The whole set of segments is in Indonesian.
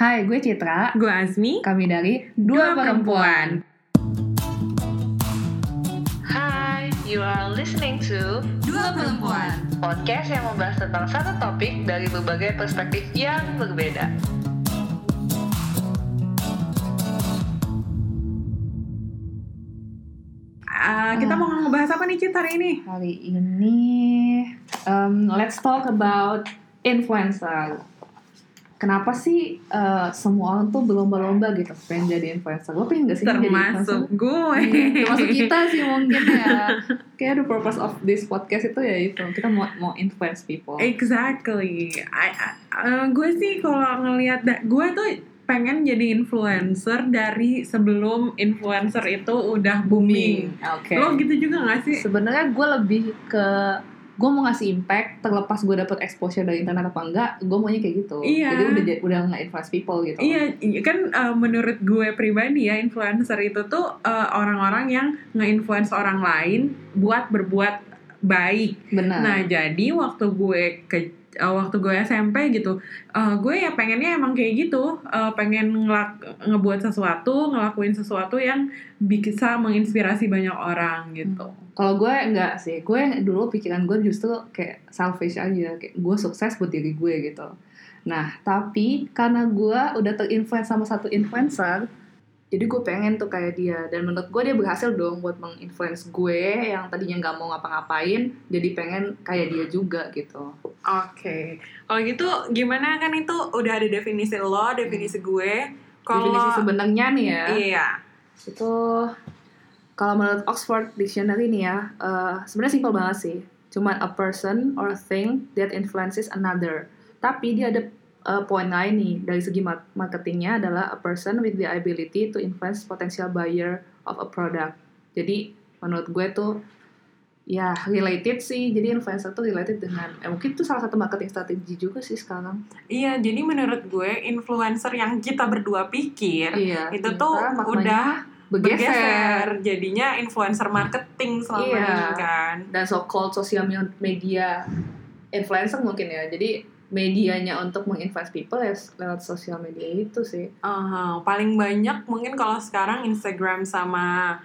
Hai, gue Citra. Gue Azmi. Kami dari Dua, Perempuan. Hai, you are listening to Dua Perempuan. podcast yang membahas tentang satu topik dari berbagai perspektif yang berbeda. Uh, kita mau ngebahas apa nih Cit hari ini? Hari ini, um, let's talk about influencer. Kenapa sih uh, semua orang tuh berlomba-lomba gitu pengen jadi influencer? Lo pengen gak sih jadi Termasuk influencer? gue. Iya, termasuk kita sih mungkin ya. Kayak the purpose of this podcast itu ya itu kita mau mau influence people. Exactly. I, I- uh, gue sih kalau ngelihat gue tuh pengen jadi influencer dari sebelum influencer itu udah booming. Oke. Lo gitu juga gak sih? Sebenarnya gue lebih ke gue mau ngasih impact terlepas gue dapet exposure dari internet apa enggak gue maunya kayak gitu Iya. jadi udah udah nggak influence people gitu Iya, iya, kan uh, menurut gue pribadi ya influencer itu tuh uh, orang-orang yang nge-influence orang lain buat berbuat baik. benar Nah, jadi waktu gue ke uh, waktu gue SMP gitu, uh, gue ya pengennya emang kayak gitu, uh, pengen ngelak ngebuat sesuatu, ngelakuin sesuatu yang bisa menginspirasi banyak orang gitu. kalau gue enggak sih gue dulu pikiran gue justru kayak selfish aja kayak gue sukses buat diri gue gitu nah tapi karena gue udah terinfluence sama satu influencer jadi gue pengen tuh kayak dia. Dan menurut gue dia berhasil dong buat menginfluence gue yang tadinya nggak mau ngapa-ngapain jadi pengen kayak dia juga gitu. Oke, kalau gitu gimana kan itu udah ada definisi lo, definisi gue. Kalau definisi sebenarnya nih ya. Iya, itu kalau menurut Oxford Dictionary nih ya eh, sebenarnya simpel banget sih. Cuman a person or a thing that influences another. Tapi dia ada eh, poin lain nih dari segi mar- marketingnya adalah a person with the ability to influence potential buyer of a product jadi menurut gue tuh ya related sih jadi influencer tuh related dengan eh, mungkin itu salah satu marketing strategi juga sih sekarang iya. Jadi menurut gue influencer yang kita berdua pikir iya itu tuh udah bergeser, bergeser. Jadinya influencer marketing selama Iya. ini kan. dan so called sosial media influencer mungkin ya jadi medianya untuk menginfluence people ya lewat sosial media itu sih Aha, paling banyak mungkin kalau sekarang Instagram sama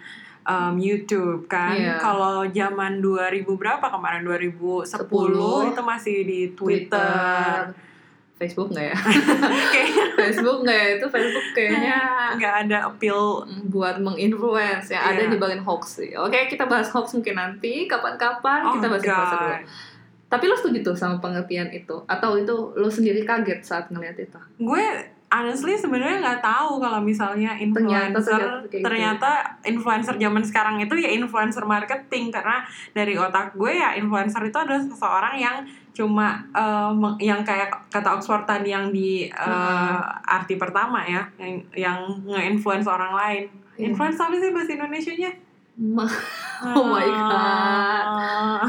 um, YouTube kan. Iya. Kalau zaman 2000 berapa kemarin 2010 Sepuluh. itu masih di Twitter. Facebook nggak ya Facebook nggak ya itu Facebook kayaknya nggak ada appeal. buat menginfluence yang ada Iya. nyebarin hoax sih oke kita bahas hoax mungkin nanti kapan-kapan Oh kita bahas influencer dulu. Tapi lo setuju tuh sama pengertian itu atau itu lo sendiri kaget saat ngeliat itu Gue honestly sebenarnya nggak tahu kalau misalnya Ternyata- influencer ternyata kayak gitu. ternyata influencer zaman sekarang itu ya influencer marketing karena dari otak gue ya influencer itu adalah seseorang yang cuma meng- yang kayak kata Oxford tadi yang di Hmm. arti pertama ya yang yang nge-influence orang lain. Iya. Influence apa sih bahasa Indonesianya? Oh my God. Ah.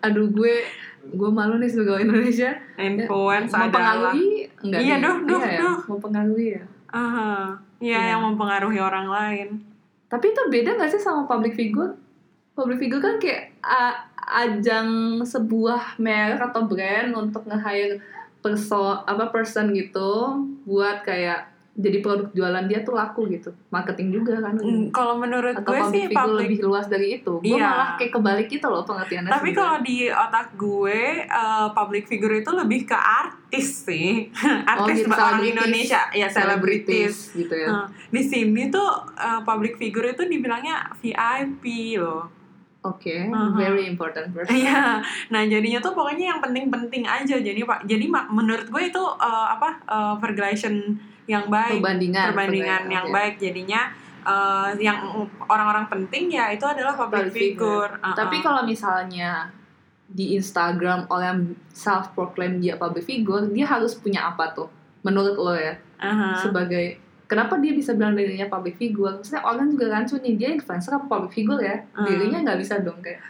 aduh gue gue malu nih sebagai Indonesia influence adalah mempengaruhi enggak Iya, duh, duh, Iya ya, duh. mempengaruhi ya Aha. Iya, Iya. yang mempengaruhi orang lain. tapi itu beda gak sih sama public figure public figure kan kayak ajang sebuah merek atau brand untuk nge-hire perso apa person gitu buat kayak jadi produk jualan dia tuh laku gitu marketing juga kan Mm, Kalau menurut atau gue sih public lebih luas dari itu gue Iya. malah kayak kebalik gitu loh pengertiannya Tapi kalau di otak gue, eh, public figure itu lebih ke artis sih. artis gitu, orang. Indonesia, ya selebritis. gitu ya Nah, di sini tuh eh, public figure itu dibilangnya VIP loh. Oke, Aha. very important person. Iya. Nah, jadinya tuh pokoknya yang penting-penting aja. Jadi Pak, jadi menurut gue itu eh, apa eh, pergulation yang baik, Perbandingan, perbandingan yang oke. baik. Jadinya eh, yang orang-orang penting ya itu adalah public, Public figure. figure. Uh-uh. Tapi kalau misalnya di Instagram orang self proclaim dia public figure, dia harus punya apa tuh? Menurut lo ya, Aha. sebagai kenapa dia bisa bilang dirinya public figure? Maksudnya orang juga rancu nih, dia influencer apa public figure ya? Dirinya nggak bisa dong kayak.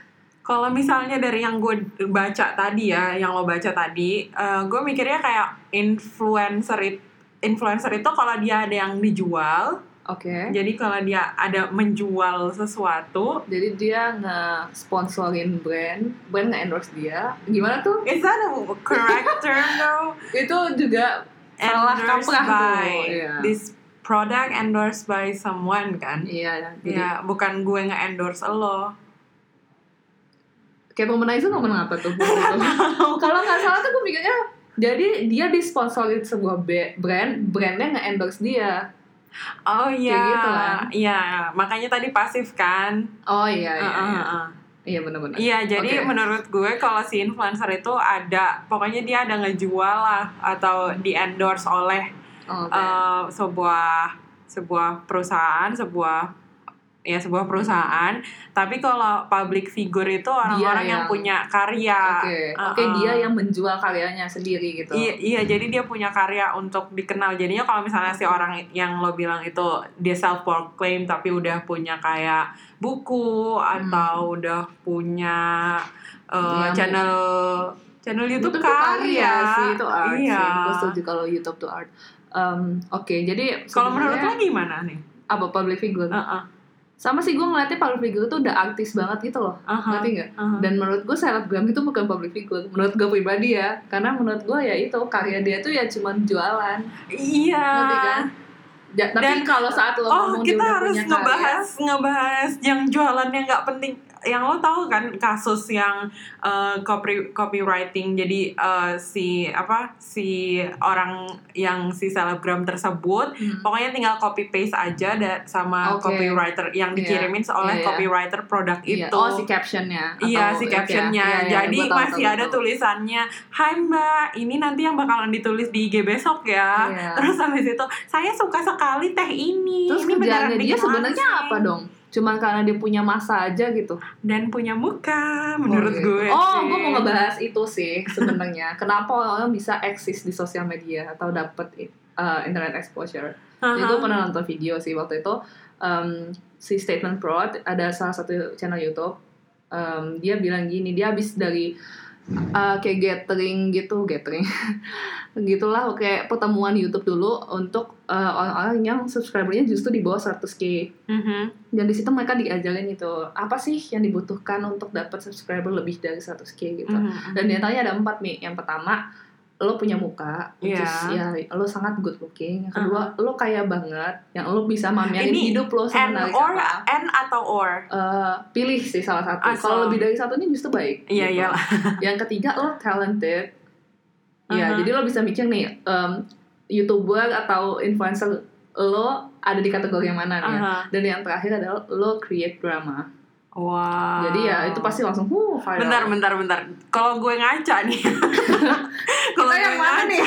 Kalau misalnya dari yang gue baca tadi ya, yang lo baca tadi, eh, gue mikirnya kayak influencer it, influencer itu kalau dia ada yang dijual, Oke. jadi kalau dia ada menjual sesuatu, Jadi dia nge-sponsorin brand, brand nge-endorse dia. Gimana tuh? is that a correct term though? Itu juga salah kaprah tuh. by Iya. this product endorsed by someone kan Iya, jadi ya bukan gue nge-endorse lo kayak womanizer ngomong apa tuh? Kalau nggak salah tuh gue mikirnya jadi dia disponsorin sebuah brand, brandnya nge-endorse dia. oh iya gitu kan. iya makanya tadi pasif kan Oh iya, iya, Uh, uh, iya. uh. Iya benar-benar. Iya, jadi Oke. menurut gue kalau si influencer itu ada, pokoknya dia ada ngejual lah atau di endorse oleh Oh, Oke. eh, sebuah sebuah perusahaan, sebuah ya sebuah perusahaan. Tapi kalau public figure itu orang-orang yang, yang- punya karya. Oke, Uh, oke uh. dia yang menjual karyanya sendiri gitu. Iya, iya, jadi dia punya karya untuk dikenal. Jadinya kalau misalnya si orang yang lo bilang itu dia self proclaim tapi udah punya kayak buku atau udah punya uh, Iya, channel channel YouTube, tuh karya. sih, itu art iya. sih. Gue setuju kalau YouTube tuh art. Um, Oke, jadi Kalau menurut lo gimana nih? apa public figure? Uh-uh. Sama sih gue ngeliatnya public figure tuh udah artis banget gitu loh. Aha, Ngerti nggak? aha. Dan menurut gue selebgram itu bukan public figure. Menurut gue pribadi ya. Karena menurut gue ya itu karya dia tuh ya cuma jualan. Iya. Ngerti kan? Ja- tapi Dan- kalau saat lo Oh, ngomong dia kita udah harus punya ngebahas ngebahas yang jualannya nggak penting. Yang lo tahu kan kasus yang uh, copy copywriting. Jadi uh, si apa si orang yang si selebgram tersebut hmm, pokoknya tinggal copy paste aja da- sama Oke. copywriter yang Iya. dikirimin oleh Iya, iya. copywriter produk iya. itu. Oh si captionnya. Iya si captionnya. iya, iya, Jadi tahu, masih tahu, ada tahu. tulisannya, Hai Mbak, ini nanti yang bakalan ditulis di IG besok ya. Iya. Terus habis itu, saya suka sekali teh ini. Terus ini beneran dia sebenarnya langsing." apa dong? Cuman karena dia punya masa aja gitu. Dan punya muka, menurut oh, gue. Oh, sih. gue mau ngebahas itu sih sebenarnya. Kenapa orang bisa eksis di sosial media atau dapat uh, internet exposure? Jadi Aha. gue pernah nonton video sih waktu itu um, si Statement Pro ada salah satu channel YouTube. Um, dia bilang gini, dia habis dari uh, kayak gathering gitu, gathering, gitulah kayak pertemuan YouTube dulu untuk uh, orang-orang yang subscribernya justru di bawah 100k. Mhm. Dan di situ mereka diajarin itu apa sih yang dibutuhkan untuk dapat subscriber lebih dari 100k gitu. Mhm. Dan di antaranya ada empat nih. Yang pertama lo punya muka, which Iya. ya lo sangat good looking. Yang kedua lo kaya banget, yang lo bisa mamerin Ini hidup lo And semenarik or, apa. and atau or. Eh, pilih sih salah satu. Asal. Kalau lebih dari satu ini justru baik. Iya, gitu. iyalah. Yang ketiga lo talented. Ya, Aha. jadi lo bisa mikir nih, em, youtuber atau influencer lo ada di kategori yang mana nih? ya? Aha. Dan yang terakhir adalah lo create drama. Wow. Jadi ya itu pasti langsung uh viral. Bentar, bentar, bentar. Kalau gue ngaca nih. Kalau yang gue mana nih?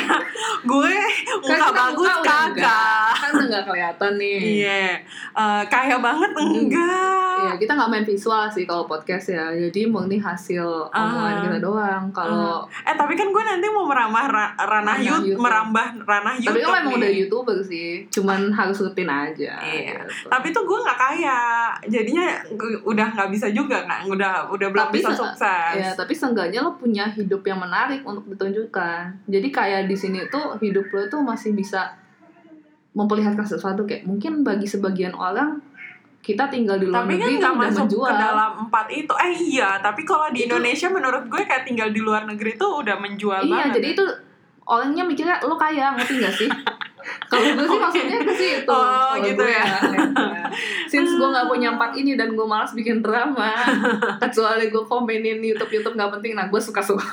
Gue Kan muka kita bagus muka kagak. enggak. Kan udah nggak kelihatan nih. Iya. Eh, kaya banget enggak. Iya, kita nggak main visual sih kalau podcast ya. Jadi murni hasil omongan Ah. kita doang. Kalau Eh tapi kan gue nanti mau merambah ra- ranah Ranah YouTube, YouTube. merambah ranah YouTube. tapi kan memang nih. udah youtuber sih. Cuman harus rutin aja. Iya. gitu. Tapi tuh gue nggak kaya, jadinya gue- udah nggak bisa juga nggak, udah udah belum Tapi bisa se- sukses. Ya, tapi seenggaknya lo punya hidup yang menarik untuk ditunjukkan. Jadi kayak di sini tuh hidup lo tuh masih bisa memperlihatkan sesuatu kayak mungkin bagi sebagian orang kita tinggal di luar Tapi kan negeri tuh udah masuk menjual. ke dalam empat itu. Eh iya, tapi kalau di Itu- Indonesia menurut gue kayak tinggal di luar negeri tuh udah menjual Iya, banget. jadi itu orangnya mikirnya lo kaya, ngerti gak sih? Kalau gue sih maksudnya ke situ. Oh, gitu gue ya. Since gue gak punya empat ini dan gue malas bikin drama, kecuali gue komenin YouTube YouTube gak penting, nah gue suka suka.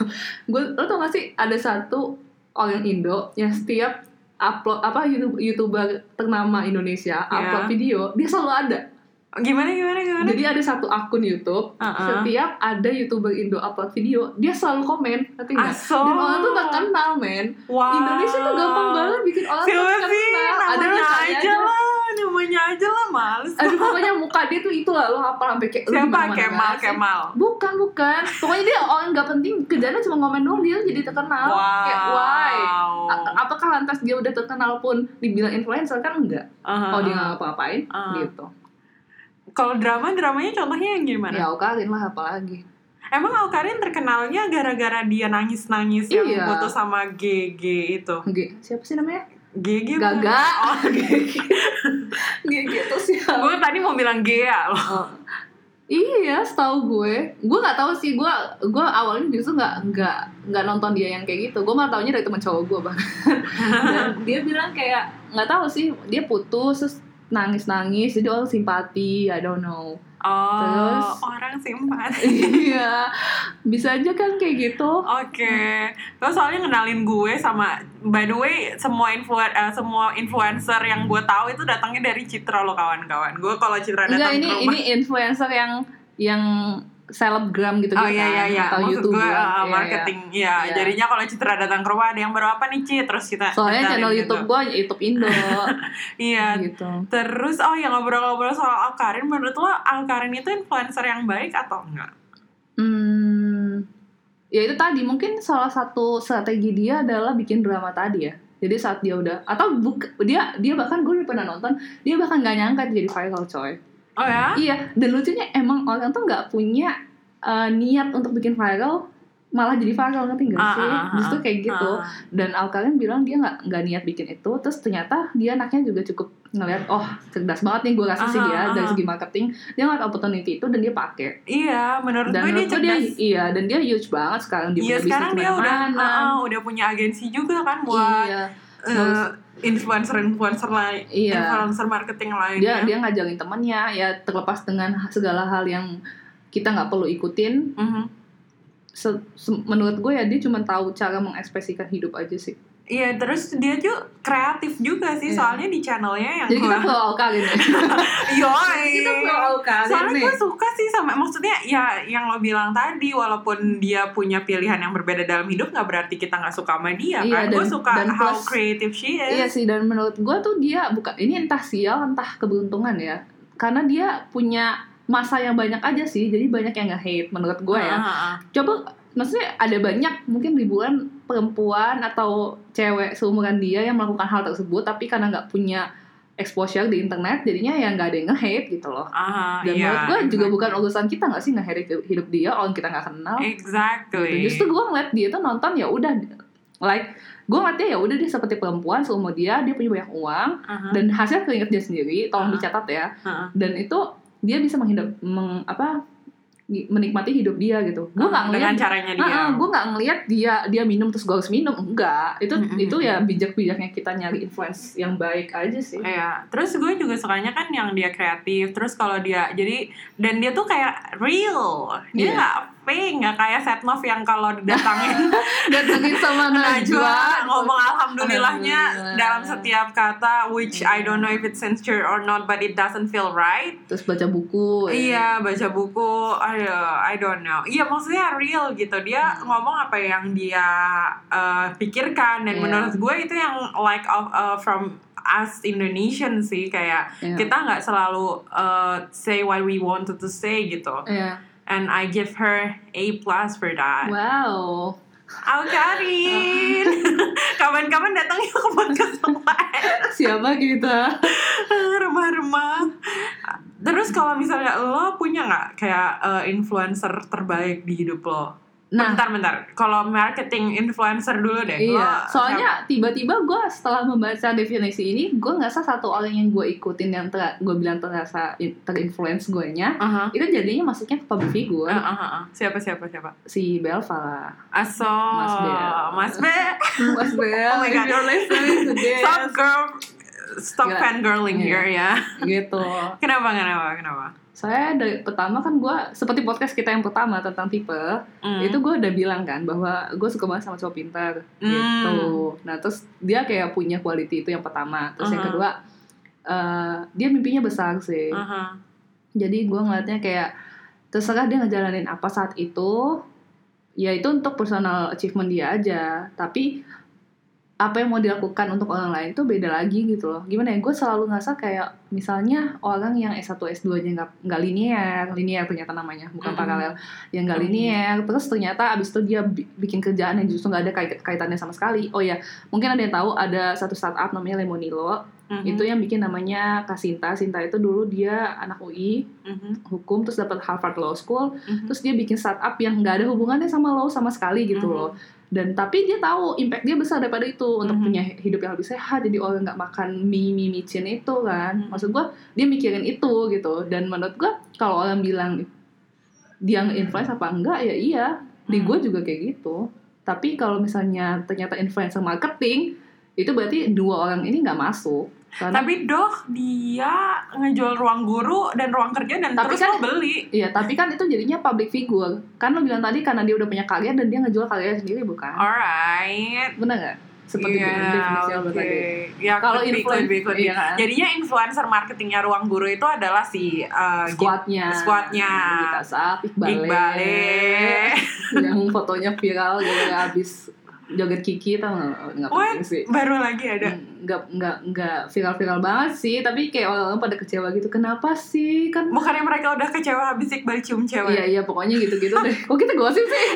Gue lo tau gak sih ada satu orang Indo yang setiap upload apa YouTube youtuber ternama Indonesia upload video dia selalu ada. Gimana gimana gimana? Jadi ada satu akun YouTube Uh-uh. setiap ada youtuber Indo upload video dia selalu komen, ngerti nggak? Aso. Dan orang tuh terkenal men. Wow. Indonesia tuh gampang banget bikin orang tuh Siapa terkenal. sih? Ada aja aja. lah, namanya aja lah, males. Aduh pokoknya muka dia tuh itu lah lo apa sampai kayak Siapa? Kemal, sih? Kemal. Bukan bukan. Pokoknya dia orang nggak penting kerjanya cuma ngomen doang dia jadi terkenal. Wow. Kayak why? A- apakah lantas dia udah terkenal pun dibilang influencer kan enggak? Uh-huh. Oh dia nggak ngapa-ngapain Uh. gitu. Kalau drama, dramanya contohnya yang gimana? Ya Okarin lah apalagi. Emang Aukarin terkenalnya gara-gara dia nangis-nangis yang Iya. putus sama GG itu. G siapa sih namanya? GG Gaga. Oh, G gitu sih. gue tadi mau bilang Gea loh. Oh. Iya, setahu gue, gue nggak tahu sih. Gue gue awalnya justru nggak nggak nggak nonton dia yang kayak gitu. Gue malah taunya dari teman cowok gue bahkan. Dan dia bilang kayak nggak tahu sih. Dia putus terus nangis nangis. Jadi orang simpati. I don't know. Oh, Terus? orang simpan. Iya, bisa aja kan kayak gitu. Oke, terus soalnya kenalin gue sama by the way semua influ eh, semua influencer yang gue tahu itu datangnya dari Citra lo kawan-kawan. Gue kalau Citra Enggak datang ini ke rumah, ini influencer yang yang selebgram gitu gitu Oh iya iya iya, atau maksud youtuber gue uh, Iya, iya. marketing, iya. Iya. Jadinya kalau Citra datang ke rumah ada yang baru apa nih Cit, terus kita Soalnya channel gitu. YouTube gue YouTube Indo Iya. gitu. Terus oh ya ngobrol-ngobrol soal Alkarin, menurut lo Alkarin itu influencer yang baik atau enggak? Hmm, ya itu tadi mungkin salah satu strategi dia adalah bikin drama tadi ya. Jadi saat dia udah atau buk, dia dia bahkan gue udah pernah nonton dia bahkan nggak nyangka jadi viral coy. Oh ya? Iya dan lucunya emang orang tuh nggak punya eh, niat untuk bikin viral malah jadi viral ngerti gak Ah, sih? ah, ah, Justru kayak gitu. Ah. Dan Alkarin bilang dia nggak nggak niat bikin itu, terus ternyata dia anaknya juga cukup ngeliat, oh cerdas banget nih gue rasa sih Aha, dia dari segi marketing, dia ngeliat opportunity itu dan dia pakai. Iya, menurut Dan gue dia menurut gue dia, cerdas. iya dan dia huge banget sekarang dia Iya sekarang dia udah ke mana-mana. uh, uh, udah punya agensi juga kan buat Iya, uh, influencer-influencer lain, Iya. influencer marketing dia lainnya. dia ngajarin temennya ya terlepas dengan segala hal yang kita nggak perlu ikutin. Se- se- menurut gue ya dia cuma tahu cara mengekspresikan hidup aja sih. Iya, terus dia tuh kreatif juga sih, Iya. soalnya di channelnya yang Jadi kita gua- pro Alkarin ya. Yoi. kita pro Alkarin Soalnya nih. gue suka sih sama maksudnya ya yang lo bilang tadi walaupun dia punya pilihan yang berbeda dalam hidup nggak berarti kita nggak suka sama dia Iya, kan. gue suka dan how plus- creative she is. Iya sih dan menurut gue tuh dia bukan ini entah sial entah keberuntungan ya karena dia punya masa yang banyak aja sih jadi banyak yang nggak hate menurut gue ya Ah, ah, ah. coba maksudnya ada banyak mungkin ribuan perempuan atau cewek seumuran dia yang melakukan hal tersebut tapi karena nggak punya exposure di internet jadinya ya nggak ada yang nge-hate gitu loh Ah, dan iya, menurut gue juga exactly. bukan urusan kita nggak sih nge-hate hidup, hidup dia orang kita nggak kenal Exactly. gitu. justru gue ngeliat dia tuh nonton ya udah like gue ngeliat dia ya udah dia seperti perempuan seumur dia dia punya banyak uang Aha, dan hasil keringat dia sendiri tolong Ah. dicatat ya aha. dan itu dia bisa menghidap meng, apa menikmati hidup dia gitu gue nggak Ah, dengan ngeliat caranya dia. gue nggak ngeliat dia dia minum terus gue harus minum enggak itu Mm-mm. itu ya bijak-bijaknya kita nyari influence yang baik aja sih Iya, terus gue juga sukanya kan yang dia kreatif. Terus kalau dia jadi dan dia tuh kayak real. Dia Iya. nggak fake, nggak kayak Setnov yang kalau didatangin datengin sama Najwa ngomong alhamdulillahnya Alhamdulillah. dalam setiap kata which I don't know if it's sincere or not but it doesn't feel right. terus baca buku ya. Iya, baca buku, ayo, I don't know. Iya, maksudnya real gitu. Dia ngomong apa yang dia uh, pikirkan dan Iya. menurut gue itu yang like of uh, from us Indonesian sih kayak Iya. kita nggak selalu uh, say what we wanted to say gitu. Iya. And I give her A plus for that. wow Alkarin, kapan-kapan datang yuk ke podcast siapa kita remah-remah. Terus kalau misalnya lo punya nggak kayak uh, influencer terbaik di hidup lo? Nah. bentar bentar. Kalau marketing influencer dulu deh. Iya, Lo soalnya tiba-tiba gue setelah membaca definisi ini, gue ngerasa satu orang yang gue ikutin yang ter, gue bilang terasa in- terinfluence gue nya, Aha. itu jadinya masuknya ke public figure ah, ah. Siapa siapa siapa? si Belva lah, Aso. Mas Bel. Mas Bel. Mas Bel, Oh my God. you're listening to this, Stop girl. Stop Gila. fangirling Iya. here ya. gitu. Kenapa kenapa kenapa? Saya dari pertama kan gue seperti podcast kita yang pertama tentang tipe, Hmm. itu gue udah bilang kan bahwa gue suka banget sama cowok pintar Hmm. gitu. Nah terus dia kayak punya quality itu yang pertama. Terus yang Aha. kedua eh, dia mimpinya besar sih. Aha. Jadi gue ngeliatnya kayak terserah dia ngejalanin apa saat itu, ya itu untuk personal achievement dia aja. Tapi apa yang mau dilakukan untuk orang lain tuh beda lagi gitu loh. Gimana ya? Gue selalu ngerasa kayak misalnya orang yang S1 S2-nya nggak nggak linear, linear ternyata namanya, bukan Mm-mm. paralel, yang nggak Mm. linear. Terus ternyata abis itu dia bi- bikin kerjaan yang justru nggak ada kait- kaitannya sama sekali. Oh ya, mungkin ada yang tahu ada satu startup namanya Lemonilo. Mhm. Itu yang bikin namanya Kasinta. Sinta itu dulu dia anak UI, Mhm. hukum terus dapat Harvard Law School Mhm. terus dia bikin startup yang nggak ada hubungannya sama law sama sekali gitu Mhm. loh dan tapi dia tahu impact dia besar daripada itu untuk Mhm. punya hidup yang lebih sehat jadi orang nggak makan mie mie micin itu kan Mhm. maksud gua dia mikirin itu gitu dan menurut gua kalau orang bilang dia nge-influence apa enggak ya iya di Hmm. gue juga kayak gitu tapi kalau misalnya ternyata influencer marketing itu berarti dua orang ini nggak masuk karena Tapi doh dia ngejual ruang guru dan ruang kerja dan Tapi terus kan- lo beli. Iya, tapi kan itu jadinya public figure. Kan lo bilang tadi karena dia udah punya karya dan dia ngejual karyanya sendiri, bukan? Alright. Bener nggak? Seperti definisi lo oke. tadi. Ya, Kalau could be, influen- could be, could be. iya kan? Jadinya influencer marketingnya ruang guru itu adalah si uh, Squadnya. Squadnya. Gita Saf, Iqbale. Iqbale. yang fotonya viral gara habis joget Kiki tau nggak? Penting sih. Baru lagi ada. Nggak, nggak, nggak viral-viral banget sih, tapi kayak orang-orang pada kecewa gitu. Kenapa sih? Kan Bukannya mereka udah kecewa habis Iqbal cium cewek. Iya iya pokoknya gitu-gitu deh. Kok kita gosip sih?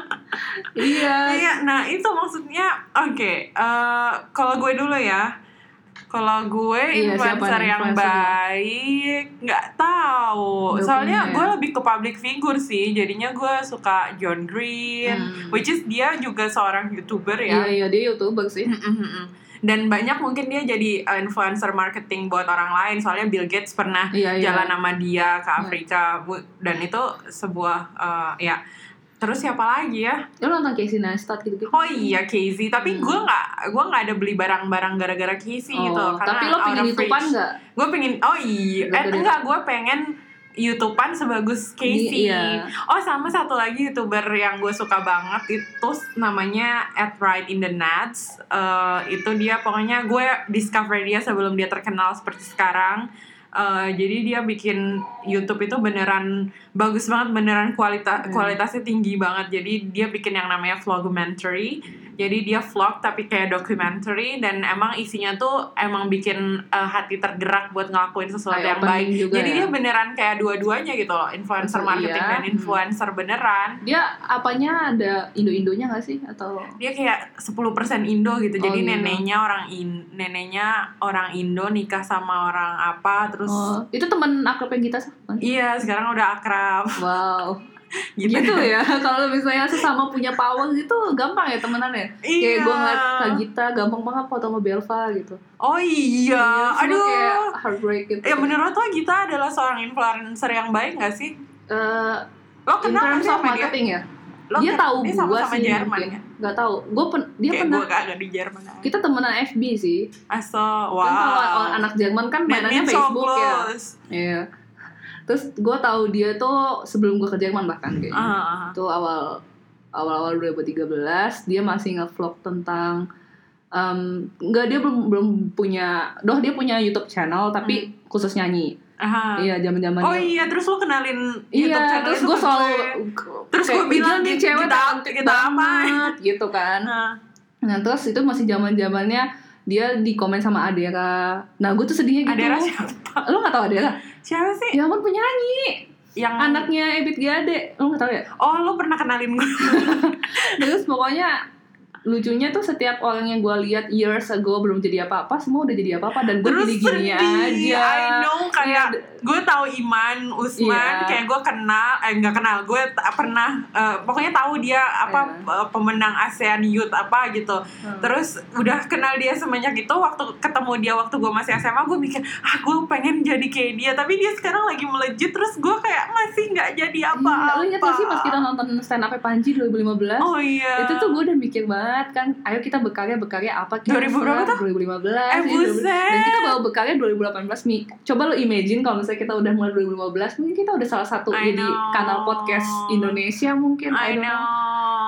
iya. Iya, nah itu maksudnya oke. eh, kalau gue dulu ya, kalau gue Iya, influencer yang baik, nggak tahu. Nggak Soalnya punya. gue lebih ke public figure sih. Jadinya gue suka John Green, Hmm. which is dia juga seorang youtuber Iya ya. iya dia youtuber sih. Dan banyak mungkin dia jadi uh, influencer marketing buat orang lain. Soalnya Bill Gates pernah Iya iya. jalan sama dia ke Afrika, Bu- dan itu sebuah uh, ya. Terus siapa lagi ya? Lo nonton Casey Neistat gitu-gitu? Oh iya Casey, tapi Hmm. gue nggak gue nggak ada beli barang-barang gara-gara Casey gitu. Oh, tapi lo pengen youtubean nggak? Gue pengen, oh iya, eh, enggak gue pengen youtubean sebagus Casey. Iya. Oh sama satu lagi youtuber yang gue suka banget itu namanya at right in the nuts. Eh, itu dia pokoknya gue discover dia sebelum dia terkenal seperti sekarang. Eh, jadi dia bikin YouTube itu beneran bagus banget, beneran kualitas Hmm. kualitasnya tinggi banget. Jadi dia bikin yang namanya vlogumentary. Jadi dia vlog tapi kayak documentary dan emang isinya tuh emang bikin eh, hati tergerak buat ngelakuin sesuatu Eye yang baik. juga Jadi ya. dia beneran kayak dua-duanya gitu loh, influencer Iya. marketing dan Hmm. influencer beneran. Dia apanya ada Indo-Indonya nggak sih atau? Dia kayak 10% Indo gitu. Oh, Jadi gitu. neneknya orang in, neneknya orang Indo nikah sama orang apa terus Oh, itu teman akrabnya kita kan? Iya, sekarang udah akrab Wow, gitu. gitu ya. Kalau misalnya sesama punya power gitu, gampang ya temenan ya. Iya. Kayak gue ngeliat Kak Gita, gampang banget foto sama Belva gitu. Oh iya, Semua aduh. kayak heartbreak gitu. Ya menurut lo Gita adalah seorang influencer yang baik gak sih? Eh, Lo in kenal terms of sama dia? marketing ya. Lo dia tahu dia gua sama-sama sih Jerman ya? Gak tahu. Gue pen, dia Kayak pernah gue di Jerman aja. kita temenan FB sih. Aso, wow. Kan kalau anak Jerman kan mainannya it's so Facebook ya. Iya. Terus gue tahu dia tuh sebelum gue ke Jerman bahkan kayaknya. Ah, Itu awal awal-awal 2013 dia masih nge-vlog tentang em, enggak dia belum belum punya doh dia punya YouTube channel tapi khusus nyanyi. aha. Iya, zaman-zaman Hmm. Oh dia- iya, terus lo kenalin Iya, YouTube channel terus gue selalu Terus gua bilang, "Gila nih kita- cewek kita- kita apa?" banget gitu kan. Nah, Nah terus itu masih zaman zamannya dia di komen sama Adera. Nah gue tuh sedihnya gitu. Adera siapa? Lo gak tau Adera? Siapa sih? Ya ampun penyanyi. Yang Anaknya Ebit Gade. Lo gak tau ya? Oh, lo pernah kenalin gue. Terus pokoknya lucunya tuh setiap orang yang gue lihat years ago belum jadi apa-apa semua udah jadi apa-apa dan gue Terus gini aja I know kayak Iya. gue tahu Iman Usman Iya. kayak gue kenal eh nggak kenal gue pernah eh, pokoknya tahu dia apa Iya. eh, pemenang ASEAN Youth apa gitu Hmm. terus udah kenal dia semenjak itu waktu ketemu dia waktu gue masih SMA gue mikir ah gue pengen jadi kayak dia tapi dia sekarang lagi melejit terus gue kayak masih nggak jadi Iya, apa-apa lo ingat gak sih pas kita nonton stand up Panji 2015 oh iya itu tuh gue udah mikir banget kan ayo kita berkarya berkarya apa kita 2000 berapa tuh? 2015 Eh, ya, 2000. buset. dan kita baru berkarya 2018 Mi coba lo imagine kalau misalnya kita udah mulai 2015 mungkin kita udah salah satu I jadi know. kanal podcast Indonesia mungkin I don't know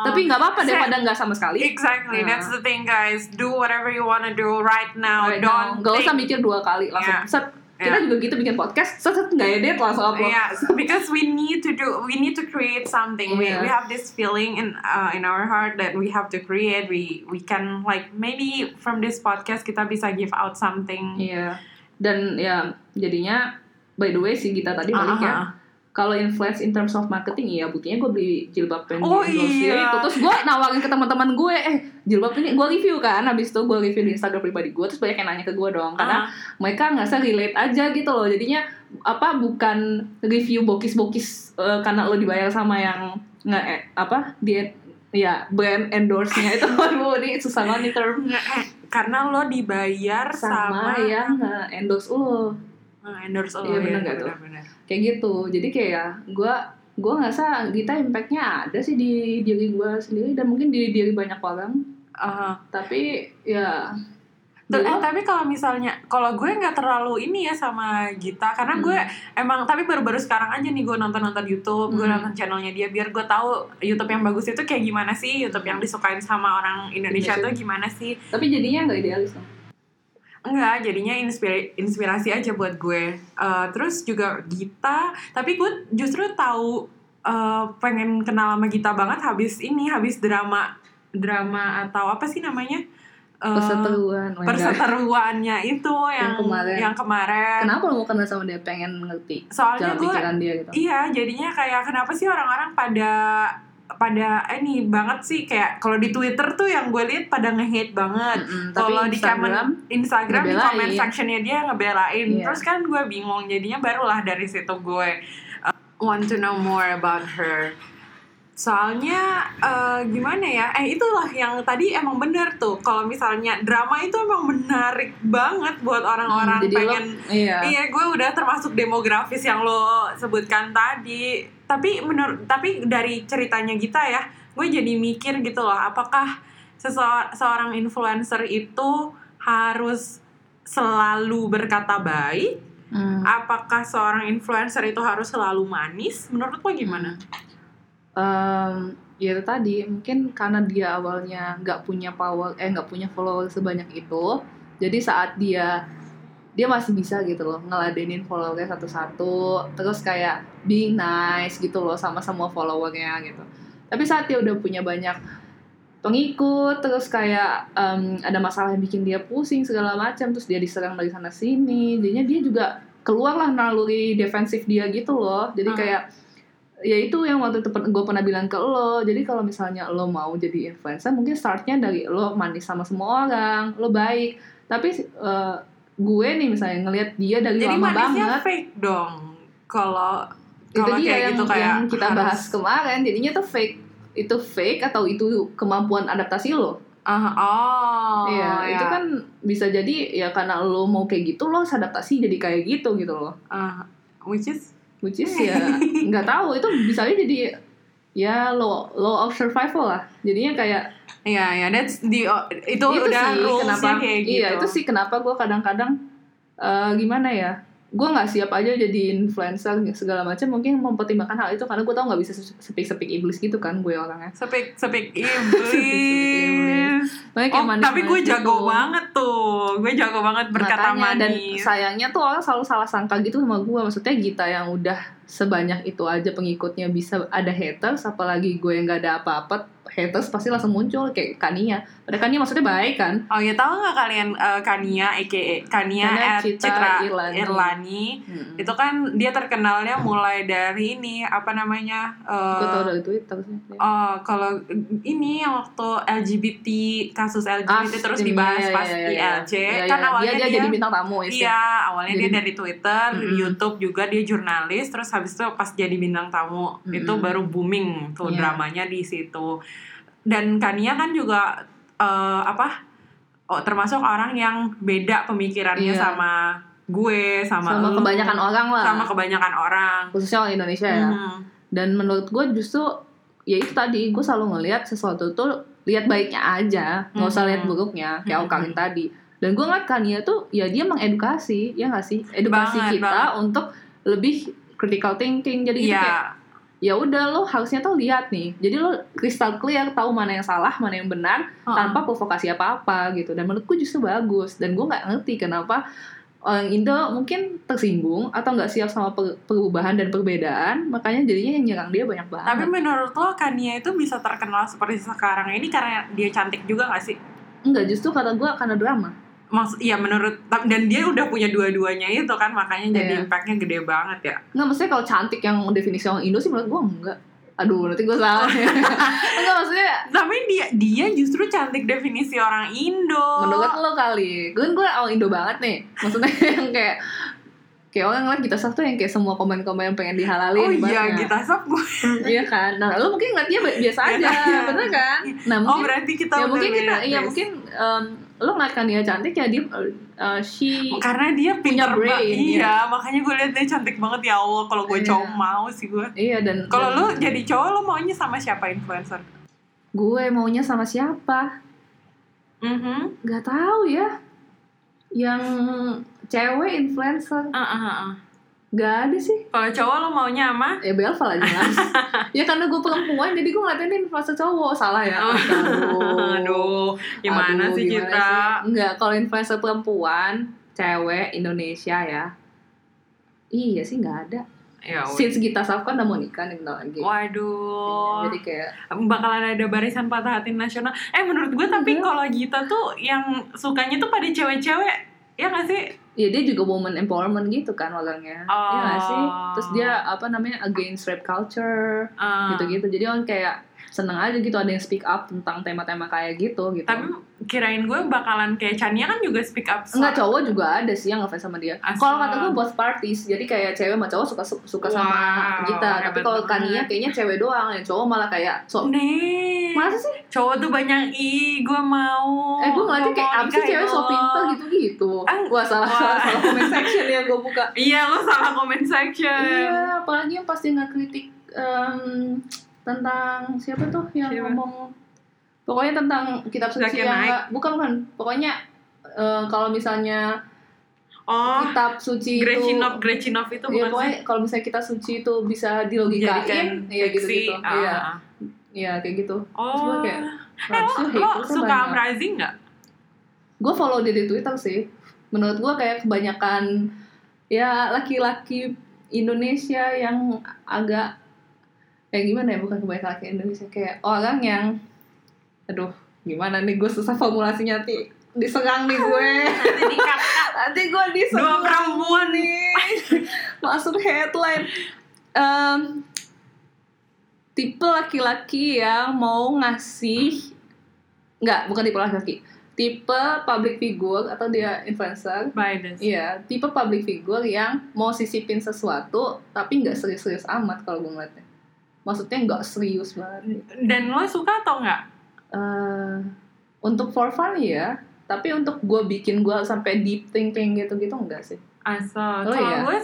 tapi nggak apa-apa daripada nggak sama sekali Exactly, Nah. that's the thing, guys. Do whatever you wanna do right now. Right Don't now. Gak usah mikir dua kali langsung Yeah. set kita Yeah. juga gitu bikin podcast set set nggak edit langsung upload Yeah, because we need to do, we need to create something. We, Yeah. we have this feeling in uh, in our heart that we have to create. We we can like maybe from this podcast kita bisa give out something. Iya. Dan ya jadinya by the way si Gita tadi balik ya. Ah, Kalau influence in terms of marketing ya buktinya gue beli jilbab yang Oh, iya. itu terus gue nawarin ke teman-teman gue eh jilbab ini gue review kan habis itu gue review di Instagram pribadi gue terus banyak yang nanya ke gue dong. Karena Ah. mereka ngerasa relate aja gitu loh. Jadinya apa bukan review bokis-bokis eh, karena lo dibayar sama yang nge eh, apa dia ya brand endorse-nya itu. Aduh ini susah banget nih term. Nggak, eh, karena lo dibayar sama, sama, yang endorse lo. Endorse lo Iya, bener nggak tuh? bener. kayak gitu. Jadi kayak gue gue ngerasa Gita impactnya ada sih di diri gue sendiri dan mungkin di diri banyak orang Uh, tapi ya Tuh, eh, tapi kalau misalnya kalau gue nggak terlalu ini ya sama Gita karena gue emang tapi baru-baru sekarang aja nih gue nonton-nonton YouTube gue Hmm. nonton channelnya dia biar gue tahu YouTube yang bagus itu kayak gimana sih YouTube yang disukain sama orang Indonesia Indonesia. tuh gimana sih. Tapi jadinya nggak idealis dong? Enggak jadinya inspira- inspirasi aja buat gue. Eh, terus juga Gita tapi gue justru tahu eh, pengen kenal sama Gita banget habis ini habis drama drama atau apa sih namanya Eh, perseteruan enggak. perseteruannya itu yang kemarin. yang kemarin. kenapa lo mau kenal sama dia pengen ngerti Soalnya jalan gue pikiran dia gitu iya jadinya kayak kenapa sih orang-orang pada pada eh, ini banget sih kayak kalau di Twitter tuh yang gue lihat pada nge-hate banget. Mm-mm, tapi Kalau di Instagram comment Instagram di comment sectionnya dia ngebelain. Iya. Terus kan gue bingung jadinya barulah dari situ gue uh, want to know more about her. Soalnya eh, gimana ya? Eh itulah yang tadi emang bener tuh. Kalau misalnya drama itu emang menarik banget buat orang-orang Hmm, jadi lo- pengen iya Iya, gue udah termasuk demografis yang lo sebutkan tadi. Tapi menurut tapi dari ceritanya Gita ya, gue jadi mikir gitu loh, apakah seorang influencer itu harus selalu berkata baik? Hmm. Apakah seorang influencer itu harus selalu manis? Menurut lo gimana? Em, ya itu tadi mungkin karena dia awalnya nggak punya power eh nggak punya follower sebanyak itu jadi saat dia dia masih bisa gitu loh ngeladenin followernya satu-satu terus kayak being nice gitu loh sama semua followernya gitu tapi saat dia udah punya banyak pengikut terus kayak em, ada masalah yang bikin dia pusing segala macam terus dia diserang dari sana sini jadinya dia juga keluarlah naluri defensif dia gitu loh jadi Hmm. Ya itu yang waktu itu gue pernah bilang ke lo. Jadi kalau misalnya lo mau jadi influencer mungkin startnya dari lo manis sama semua orang lo baik. Tapi eh, gue nih misalnya ngelihat dia dari Jadi lama banget. fake dong. Kalau itu dia kayak yang, gitu kayak yang kita harus- bahas kemarin. Jadinya tuh fake itu fake atau itu kemampuan adaptasi lo. Ah, oh, iya ya. itu kan bisa jadi ya karena lo mau kayak gitu lo adaptasi jadi kayak gitu gitu loh. Ah, which is which is ya nggak tahu itu bisa aja jadi ya law law of survival lah jadinya kayak Iya, ya, that's the itu, itu udah sih kenapa kayak gitu. iya itu sih kenapa gue kadang-kadang eh, gimana ya gue nggak siap aja jadi influencer segala macam mungkin mempertimbangkan hal itu karena gue tau nggak bisa sepik sepik iblis gitu kan gue orangnya Sepik sepik iblis. iblis. Makanya kayak Oh, manis tapi gue jago banget tuh. Gue jago banget berkata Makanya, dan manis. sayangnya tuh orang selalu salah sangka gitu sama gue maksudnya Gita yang udah sebanyak itu aja pengikutnya bisa ada haters apalagi gue yang nggak ada apa-apa haters pasti langsung muncul kayak Kania padahal Kania maksudnya baik kan Oh ya tahu nggak kalian eh, Kania, aka Kania Kania at Citra Citra, Irlani. Irlani. hmm. Itu kan dia terkenalnya mulai dari ini apa namanya? eh, gue tau dari Twitter sih Oh, kalau ini yang waktu LGBT kasus LGBT Ah, terus dibahas iya, pas iya, di iya. LC, Iya, kan iya. awalnya dia, dia, jadi bintang tamu ya Iya, awalnya dia Jadi- dari Twitter, Mm-mm. YouTube juga dia jurnalis, terus habis itu pas jadi bintang tamu Mm-mm. itu baru booming tuh Iya. dramanya di situ. Dan Kania kan juga eh, apa? Oh, termasuk orang yang beda pemikirannya Iya. sama gue, sama sama lu, kebanyakan orang lah sama kebanyakan orang. khususnya orang Indonesia ya Mhm. dan menurut gue justru ya itu tadi gue selalu ngelihat sesuatu tuh lihat baiknya aja nggak usah Mhm. lihat buruknya kayak Mhm. Okarin tadi dan gue ngeliat Kania tuh ya dia mengedukasi ya nggak sih edukasi Banget, kita banget. untuk lebih critical thinking jadi gitu Iya. kayak ya udah lo harusnya tuh lihat nih jadi lo crystal clear tahu mana yang salah mana yang benar Heeh. tanpa provokasi apa apa gitu dan menurutku justru bagus dan gue nggak ngerti kenapa orang Indo mungkin tersinggung atau nggak siap sama per- perubahan dan perbedaan makanya jadinya yang nyerang dia banyak banget Tapi menurut lo Kania itu bisa terkenal seperti sekarang ini karena dia cantik juga gak sih? Enggak, justru kata gue karena drama. Maksud, iya menurut dan dia udah punya dua-duanya itu kan makanya jadi Iya. impactnya gede banget ya. Enggak, maksudnya kalau cantik yang definisi orang Indo sih menurut gue enggak. Aduh, nanti gue salah. enggak, maksudnya Tapi dia dia justru cantik definisi orang Indo. menurut lo kali. Gue gue orang Indo banget nih. Maksudnya yang kayak kayak orang ngeliat kita tuh yang kayak semua komen-komen yang pengen dihalalin oh iya kita sub gue iya kan? Nah lu mungkin ngeliatnya bi- biasa aja Iya. bener kan? Nah oh mungkin berarti kita ya udah mungkin kita iya mungkin um, lu ngeliatkan dia cantik ya dia uh, she karena dia pintar brain, iya. iya. makanya gue liat dia cantik banget ya Allah kalau gue Iya. cowok mau sih gue iya dan kalau lu jadi cowok lu maunya sama siapa influencer? Gue maunya sama siapa? Mhm. nggak tahu ya. Yang cewek influencer Ah, ah, ah, ah. nggak ada sih kalau cowok lu maunya sama ya Belva lah jelas ya karena gue perempuan jadi gue ngeliatin ini influencer cowok salah ya Oh. Aduh. aduh gimana Aduh, sih gimana Citra sih? Enggak, kalau influencer perempuan, cewek Indonesia ya. Iya sih nggak ada. ya. Since Gita Saf kan udah mau nikah nih bentar lagi. Waduh, Jadi kayak bakalan ada barisan patah hati nasional. Eh menurut gue tapi Iya. kalau Gita tuh yang sukanya tuh pada cewek-cewek, ya gak sih? Ya dia juga woman empowerment gitu kan orangnya. Oh. Iya nggak sih? Terus dia apa namanya against rape culture Eh, gitu-gitu. Jadi orang kayak seneng aja gitu ada yang speak up tentang tema-tema kayak gitu gitu. Tapi kirain gue bakalan kayak Chania kan juga speak up. Enggak cowok juga ada sih yang ngefans sama dia. Kalau kata gue both parties, jadi kayak cewek sama cowok suka suka sama Wow, kita. Tapi kalau. Kania kayaknya cewek doang, yang cowok malah kayak so Nih, masa sih? cowok tuh banyak i, gue mau. Eh gue ngeliatnya kayak apa sih cewek so pinter gitu-gitu. Ah, Wah salah wah. salah salah comment section yang gue buka. Iya, lo salah comment section. Iya, apalagi yang pasti ngekritik em, tentang siapa tuh yang Siapa? ngomong pokoknya tentang kitab suci yang Naik. nggak- bukan bukan pokoknya eh, kalau misalnya Oh, kitab suci itu Gretchinov, Gretchinov itu Iya bukan pokoknya kalau misalnya kita suci itu bisa dilogikain, iya gitu fiksi. gitu, Ah, iya, ah, ah. iya kayak gitu. Oh, kayak, eh lo, lo suka Amrazi nggak? Gue follow dia di Twitter sih. Menurut gue kayak kebanyakan ya laki-laki Indonesia yang agak kayak gimana ya bukan kebanyakan laki Indonesia kayak orang yang, aduh gimana nih gue susah formulasinya ti diserang nih gue. Nanti nanti gue diserang. Dua perempuan nih. Masuk headline. Em, tipe laki-laki yang mau ngasih nggak bukan tipe laki-laki. Tipe public figure atau dia influencer. Biden. iya tipe public figure yang mau sisipin sesuatu tapi nggak serius-serius amat kalau gue ngeliatnya maksudnya nggak serius banget Dan lo suka atau nggak? Eh, untuk for fun ya tapi untuk gue bikin gue sampai deep thinking gitu-gitu enggak sih Asal. Oh, Kalau iya? gue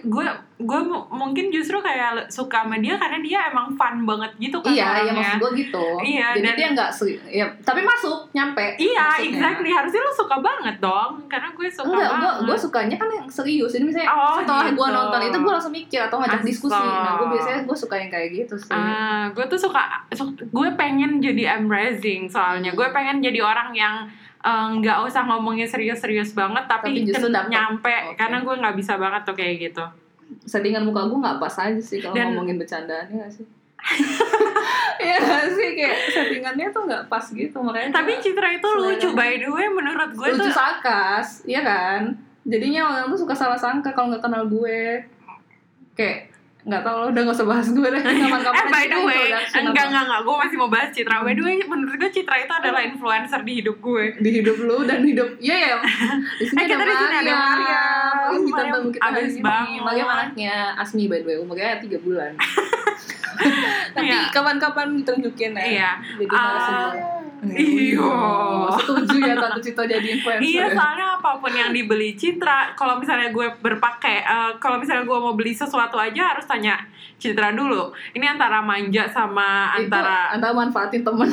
gue gue mu- mungkin justru kayak suka sama dia karena dia emang fun banget gitu kan iya, iya orangnya. maksud gue gitu. Iya, Jadi dan- dia nggak ya, tapi masuk, nyampe. Iya, maksudnya. exactly. Harusnya lo suka banget dong, karena gue suka Enggak, gue banget. gue sukanya kan yang serius. Jadi misalnya Oh, setelah gue gitu. nonton itu gue langsung mikir atau ngajak Asal. diskusi. Nah, gue biasanya gue suka yang kayak gitu sih. Ah, gue tuh suka, su- gue pengen jadi embracing soalnya. Hmm. Gue pengen jadi orang yang eh, nggak usah ngomongnya serius-serius banget, tapi, Tapi justru dapet. nyampe. Oke. Karena gue nggak bisa banget tuh kayak gitu. Settingan muka gue nggak pas aja sih kalau Dan- ngomongin bercandaan ya nggak sih. Iya nggak sih kayak settingannya tuh nggak pas gitu makanya. Tapi Citra itu lucu, by the way, menurut gue lucu tuh. sarkas, iya kan? Jadinya orang tuh suka salah sangka kalau nggak kenal gue. Kayak nggak tahu lo udah nggak usah bahas gue deh kapan-kapan Eh by kita the way, enggak enggak enggak, gue masih mau bahas Citra. By the way, menurut gue Citra itu adalah influencer di hidup gue. di hidup lu dan hidup iya ya di sini Eh, kita di sini ada Mariam. Oh, kita tamu kita hari abis ini bangun. Mariam anaknya Asmi by the way umurnya tiga bulan nanti Iya. kapan-kapan tunjukin ya Iya. jadi Ah, iya. setuju ya tante Cita jadi influencer Iya, soalnya apa pun yang dibeli Citra, kalau misalnya gue berpakai, eh, kalau misalnya gue mau beli sesuatu aja harus tanya Citra dulu. Ini antara manja sama itu antara antara manfaatin temen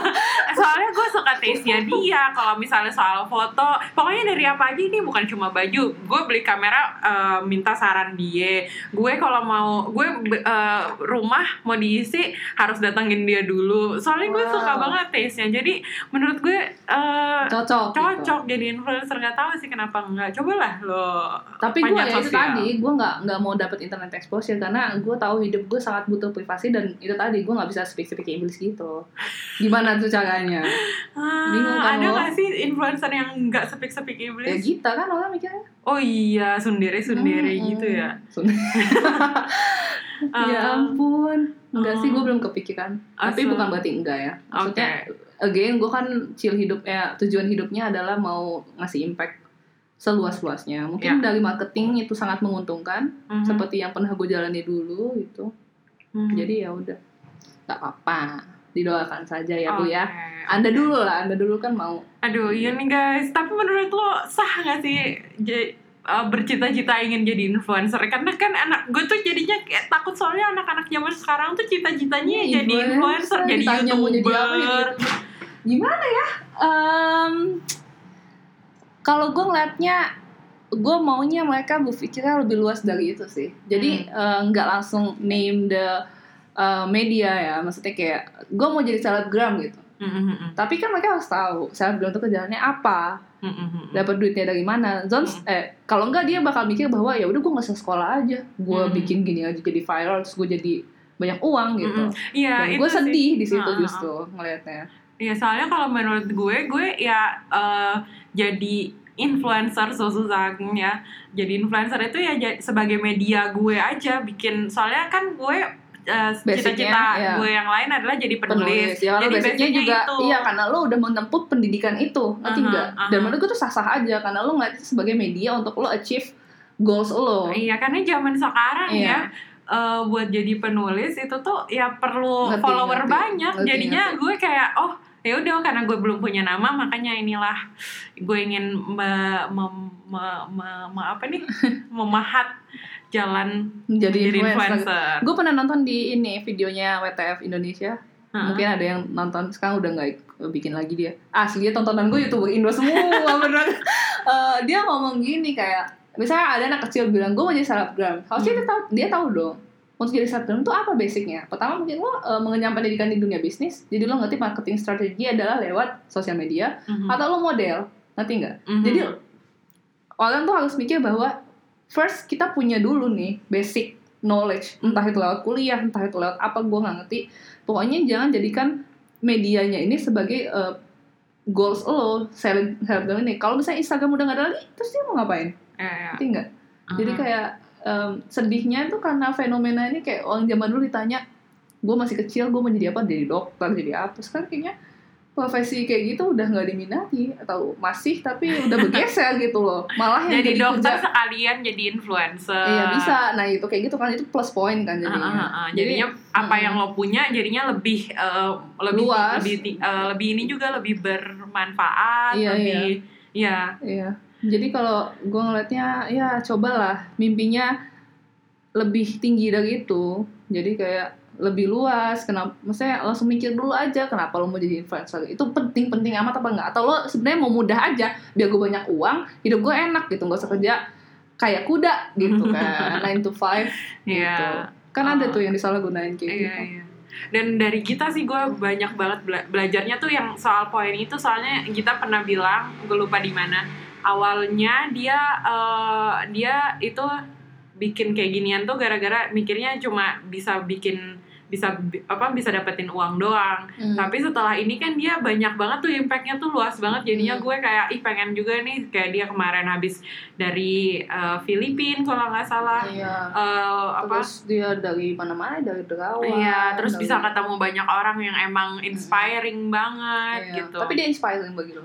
soalnya gue suka taste-nya dia kalau misalnya soal foto pokoknya dari apa aja ini bukan cuma baju gue beli kamera eh, minta saran dia gue kalau mau gue eh, rumah mau diisi harus datengin dia dulu soalnya gue Wow. suka banget taste-nya jadi menurut gue eh, cocok gitu. cocok jadi influencer. Nggak tahu sih kenapa enggak cobalah lo tapi gue ya itu tadi gue nggak nggak mau dapet internet exposure karena gue tahu hidup gue sangat butuh privasi dan itu tadi gue nggak bisa speak speak English gitu. Gimana tuh caranya? Ah, Bingung kan ada nggak sih influencer yang nggak sepik-sepik ya iblis kita kan orang mikirnya. Oh iya sundere sundere Hmm, gitu ya. Ah. ya ampun. Enggak sih gue Oh. belum kepikiran. Tapi Asal. bukan berarti enggak ya. Oke. maksudnya again gue kan chill hidupnya tujuan hidupnya adalah mau ngasih impact seluas-luasnya. Mungkin Ya. dari marketing itu sangat menguntungkan, Mhm. seperti yang pernah gue jalani dulu gitu. Mhm. Jadi ya udah, nggak apa-apa, didoakan saja ya bu ya. Anda dulu lah, anda dulu kan mau. Aduh, iya nih guys. Tapi menurut lo sah gak sih uh, bercita-cita ingin jadi influencer? Karena kan anak gue tuh jadinya kayak takut soalnya anak-anak zaman sekarang tuh cita-citanya Iya, jadi influencer, jadi ditanya mau jadi apa, jadi youtuber. YouTuber. Gimana ya? Em, kalau gue ngeliatnya, gue maunya mereka berpikirnya lebih luas dari itu sih. Jadi eh, nggak langsung name the eh, media ya, maksudnya kayak gue mau jadi selebgram gitu. Mhm, Tapi kan mereka harus tahu selebgram itu kerjaannya apa, mhm, mhm. dapat duitnya dari mana. Zons, eh kalau enggak dia bakal mikir bahwa ya udah gue nggak usah sekolah aja, gue Hmm. bikin gini aja jadi viral, terus gue jadi banyak uang gitu. Dan itu gue sih. sedih di situ Heeh, justru ngelihatnya. Iya, soalnya kalau menurut gue, gue ya eh, jadi influencer susah ya. Jadi influencer itu ya sebagai media gue aja bikin. Soalnya kan gue eh, cita-cita ya. gue yang lain adalah jadi penulis. penulis. Ya, jadi basicnya basicnya juga itu. iya karena lo udah menempuh pendidikan itu, ngerti Aha, nggak? aha. Dan menurut gue tuh sah-sah aja karena lo ngeliat itu sebagai media untuk lo achieve goals lo. Iya, karena zaman sekarang Iya. ya eh, buat jadi penulis itu tuh ya perlu Ngerti, follower ngerti. banyak. Ngerti, Jadinya ngerti. gue kayak oh ya udah karena gue belum punya nama makanya inilah gue ingin me- mem- me- me- me- apa nih memahat jalan Jadi influencer. influencer. Gue pernah nonton di ini videonya WTF Indonesia. Heeh. Mungkin ada yang nonton sekarang udah nggak bikin lagi dia. Asli dia tontonan gue youtuber Indo semua beneran. Eh, dia ngomong gini kayak misalnya ada anak kecil bilang gue mau jadi selebgram. Harusnya dia tahu dia tahu dong. Untuk jadi selebgram itu apa basicnya? Pertama mungkin lo uh, mengenyam pendidikan di dunia bisnis, jadi lo ngerti marketing strategi adalah lewat sosial media Mhm. atau lo model, ngerti nggak? Mhm. Jadi orang tuh harus mikir bahwa first kita punya dulu nih basic knowledge, entah itu lewat kuliah, entah itu lewat apa gue nggak ngerti. Pokoknya jangan jadikan medianya ini sebagai uh, goals lo seleb selebgram ini. Kalau misalnya Instagram udah nggak ada lagi, terus dia mau ngapain? Ya. Ngerti nggak? Jadi Mhm. kayak em, sedihnya tuh karena fenomena ini kayak orang zaman dulu ditanya, gue masih kecil, gue mau jadi apa? Jadi dokter, jadi apa? Sekarang kayaknya profesi kayak gitu udah nggak diminati atau masih tapi udah bergeser gitu loh. Malah yang jadi jadi, dokter kerja sekalian jadi influencer. Iya bisa. Nah itu kayak gitu kan itu plus point kan jadinya. ah, ah. Jadinya apa mm. yang lo punya jadinya lebih eh, lebih Luas. lebih eh, lebih ini juga lebih bermanfaat, Iya, lebih ya. Iya. Jadi kalau gue ngeliatnya ya cobalah mimpinya lebih tinggi dari itu. Jadi kayak lebih luas. Kenapa? Maksudnya langsung mikir dulu aja kenapa lo mau jadi influencer. Itu penting-penting amat apa enggak? Atau lo sebenarnya mau mudah aja biar gue banyak uang, hidup gue enak gitu, nggak usah kerja kayak kuda gitu kan, 9 to 5 gitu. Iya. Kan ada Ah. tuh yang disalahgunain kayak Iya, gitu. iya. Dan dari kita sih gue banyak banget bela- belajarnya tuh yang soal poin itu soalnya kita pernah bilang gue lupa di mana awalnya dia eh, dia itu bikin kayak ginian tuh gara-gara mikirnya cuma bisa bikin bisa bi- apa bisa dapetin uang doang Hmm. tapi setelah ini kan dia banyak banget tuh impactnya tuh luas banget jadinya Hmm. gue kayak ih pengen juga nih kayak dia kemarin habis dari eh, Filipina kalau nggak salah Iya. Eh, apa Terus dia dari mana-mana, dari Derawan. Iya, terus dari- bisa ketemu banyak orang yang emang inspiring banget Iya. gitu. Tapi dia inspiring bagi lo.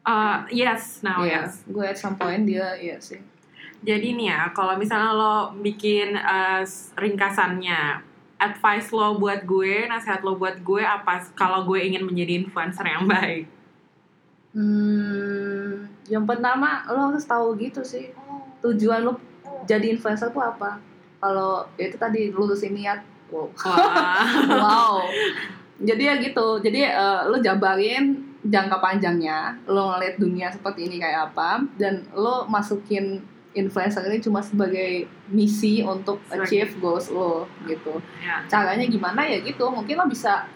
Uh, yes, now Iya. yes. Gue at some point dia iya sih. Jadi nih ya, kalau misalnya lo bikin uh, ringkasannya, advice lo buat gue, nasihat lo buat gue apa kalau gue ingin menjadi influencer yang baik? Hmm, yang pertama lo harus tahu gitu sih tujuan lo jadi influencer tuh apa. Kalau ya itu tadi lulusin niat. Wow. Wow. Jadi ya gitu. Jadi eh, lo jabarin jangka panjangnya, lo ngeliat dunia seperti ini kayak apa, dan lo masukin influencer ini cuma sebagai misi untuk Sebagai- achieve goals lo gitu. ya. caranya gimana ya gitu mungkin lo bisa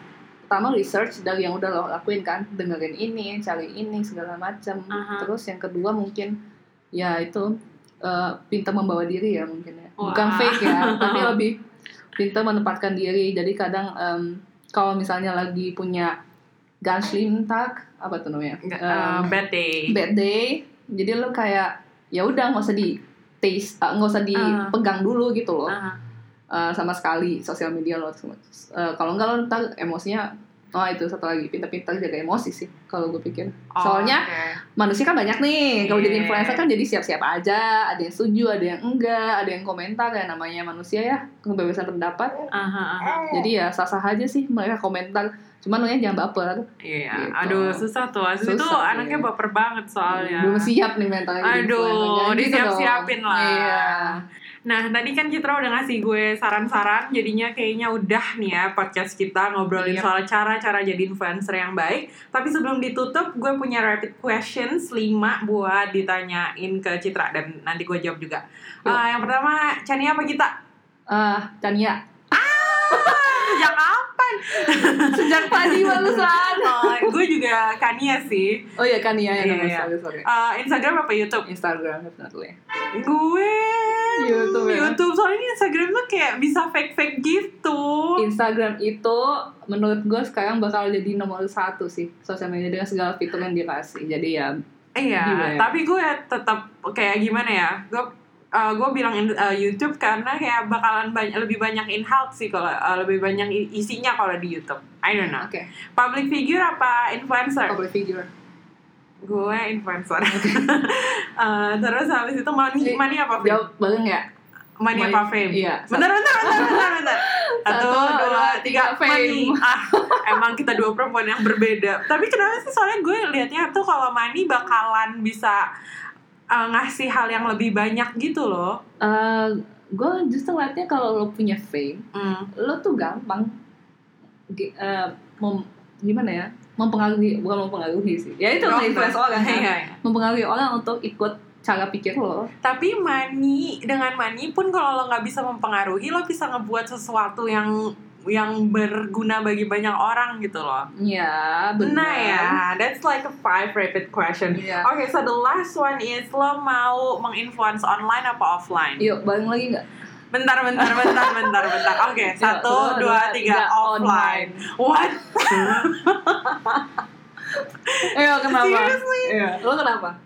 pertama research dari yang udah lo lakuin kan dengerin ini cari ini segala macam Aha. terus yang kedua mungkin ya itu eh, pintar membawa diri ya mungkin ya bukan Wah. fake ya tapi lebih pintar menempatkan diri jadi kadang em, kalau misalnya lagi punya gunslim tag apa tuh namanya Em, uh, bad day. bad day jadi lo kayak ya udah nggak usah di taste eh, nggak usah dipegang dulu gitu loh. Ah, uh, sama sekali sosial media lo Uh, kalau enggak lo ntar emosinya Oh itu satu lagi pintar-pintar jaga emosi sih kalau gue pikir. Oh, Soalnya oke. manusia kan banyak nih. Kalau jadi Iya. influencer kan jadi siap-siap aja. Ada yang setuju, ada yang enggak, ada yang komentar kayak namanya manusia ya kebebasan pendapat. Aha, aha. Jadi ya sah-sah aja sih mereka komentar. Cuman lo jangan baper. Iya, Gitu. aduh susah tuh. Itu Susah, anaknya iya. baper banget soalnya. Belum siap nih mentalnya. Aduh, gitu disiap-siapin lah. Iya. Nah, tadi kan Citra udah ngasih gue saran-saran, jadinya kayaknya udah nih ya podcast kita ngobrolin Yep. soal cara-cara jadi influencer yang baik. Tapi sebelum ditutup, gue punya rapid questions 5 buat ditanyain ke Citra dan nanti gue jawab juga. Ah, yang pertama, Chania apa kita? Ah, Chania. Sejak kapan? Sejak tadi barusan. Oh, gue juga Kania sih. Oh iya Chania ya Iya, nama iya. sorry, sorry. Ah, Instagram apa YouTube? Instagram definitely. Gue YouTube ya? YouTube soalnya Instagram tuh kayak bisa fake-fake gitu. Instagram itu menurut gue sekarang bakal jadi nomor satu sih sosial media dengan segala fitur yang dikasih. Jadi ya Iya, Gimana ya? tapi gue tetap kayak gimana ya? Gue uh, gue bilang uh, YouTube karena kayak bakalan banyak lebih banyak in health sih kalau uh, lebih banyak isinya kalau di YouTube. I don't know. oke. Public figure apa influencer? Public figure. Gue influencer. Uh, terus habis itu money money apa fame? Jawab bareng ya? Money apa fame? iya. Bentar, bentar, bentar, bentar, bentar. Satu, Satu, dua, tiga, fame. money. Ah, emang kita dua perempuan yang berbeda. Tapi kenapa sih? Soalnya gue liatnya tuh kalau money bakalan bisa uh, ngasih hal yang lebih banyak gitu loh. Eh, gue justru ngeliatnya kalau lo punya fame, Hmm. lo tuh gampang mem- gimana ya? Mempengaruhi, bukan mempengaruhi sih. Ya itu influence orang kan. Iya, iya. Mempengaruhi orang untuk ikut cara pikir lo. Tapi money dengan money pun kalau lo nggak bisa mempengaruhi, lo bisa ngebuat sesuatu yang yang berguna bagi banyak orang gitu loh. Ya, benar. Nah ya, that's like a five rapid question. Iya. Oke, so the last one is lo mau menginfluence online apa offline? Yuk, bareng lagi nggak? Bentar, bentar, bentar, bentar, bentar. Oke, satu, satu, dua, dua, tiga, tiga, offline. What? Ayo, kenapa? Seriously? Iya. Lo kenapa?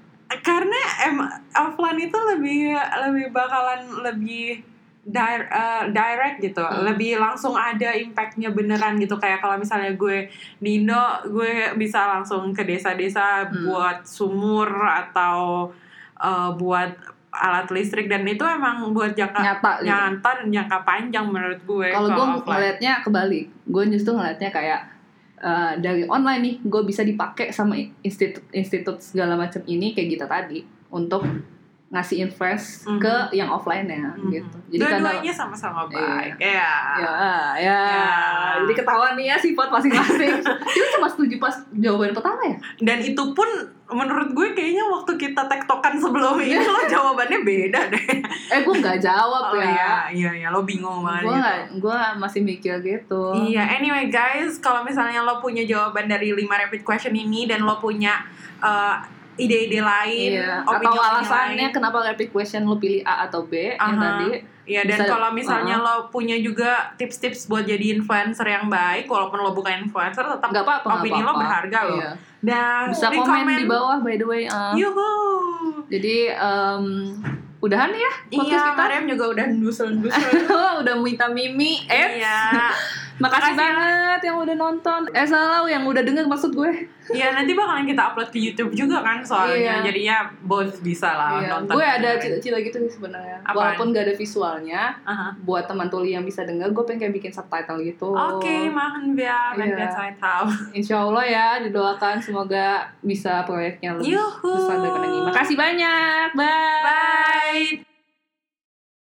Karena em offline itu lebih lebih bakalan lebih di- eh, direct gitu, Hmm. lebih langsung ada impactnya beneran gitu. Kayak kalau misalnya gue di Indo, gue bisa langsung ke desa-desa Hmm. buat sumur atau eh, buat alat listrik dan itu emang buat jangka Nyata gitu. nyata dan jangka panjang menurut gue. Kalau gue ngelihatnya kebalik, gue justru ngelihatnya kayak eh, dari online nih, gue bisa dipakai sama institut-institut segala macam ini kayak kita tadi untuk ngasih influence Mhm. ke yang offline ya Mhm. gitu. Jadi Dua-duanya sama-sama Iya. baik. Ya. ya, ya, Ya. Jadi ketahuan nih ya sifat masing-masing. Kita cuma setuju pas jawaban pertama ya. Dan itu pun menurut gue kayaknya waktu kita tektokan sebelum ini lo jawabannya beda deh. Eh, gue nggak jawab Oh ya. iya, iya, iya, lo bingung banget. Gue gitu. gue masih mikir gitu. Iya, anyway guys, kalau misalnya lo punya jawaban dari 5 rapid question ini dan lo punya uh, ide-ide lain, Iya. Atau alasannya lain, kenapa rapid question lo pilih A atau B yang Aha. tadi. Iya, dan kalau misalnya lo punya juga tips-tips buat jadi influencer yang baik, walaupun lo bukan influencer, tetap apa-apa nggak opini lo apa-apa. berharga loh. Iya. Dan bisa komen di bawah by the way uh, Yuhu. jadi em, udahan ya podcast Iya, kita Mariam juga udah ndusel-ndusel. udah minta mimi eh Iya. makasih Makasih. banget yang udah nonton eh salah yang udah denger maksud gue Iya, nanti bakalan kita upload ke YouTube juga kan soalnya. Iya. Jadinya both bisa lah Iya, nonton. gue ada cita-cita gitu sih sebenarnya walaupun gak ada visualnya Aha. buat teman tuli yang bisa denger gue pengen kayak bikin subtitle gitu Oke, wir, wenn Iya. wir Zeit haben. Insya Allah ya didoakan semoga bisa proyeknya lebih Yuhu. besar daripada ini makasih banyak bye Bye.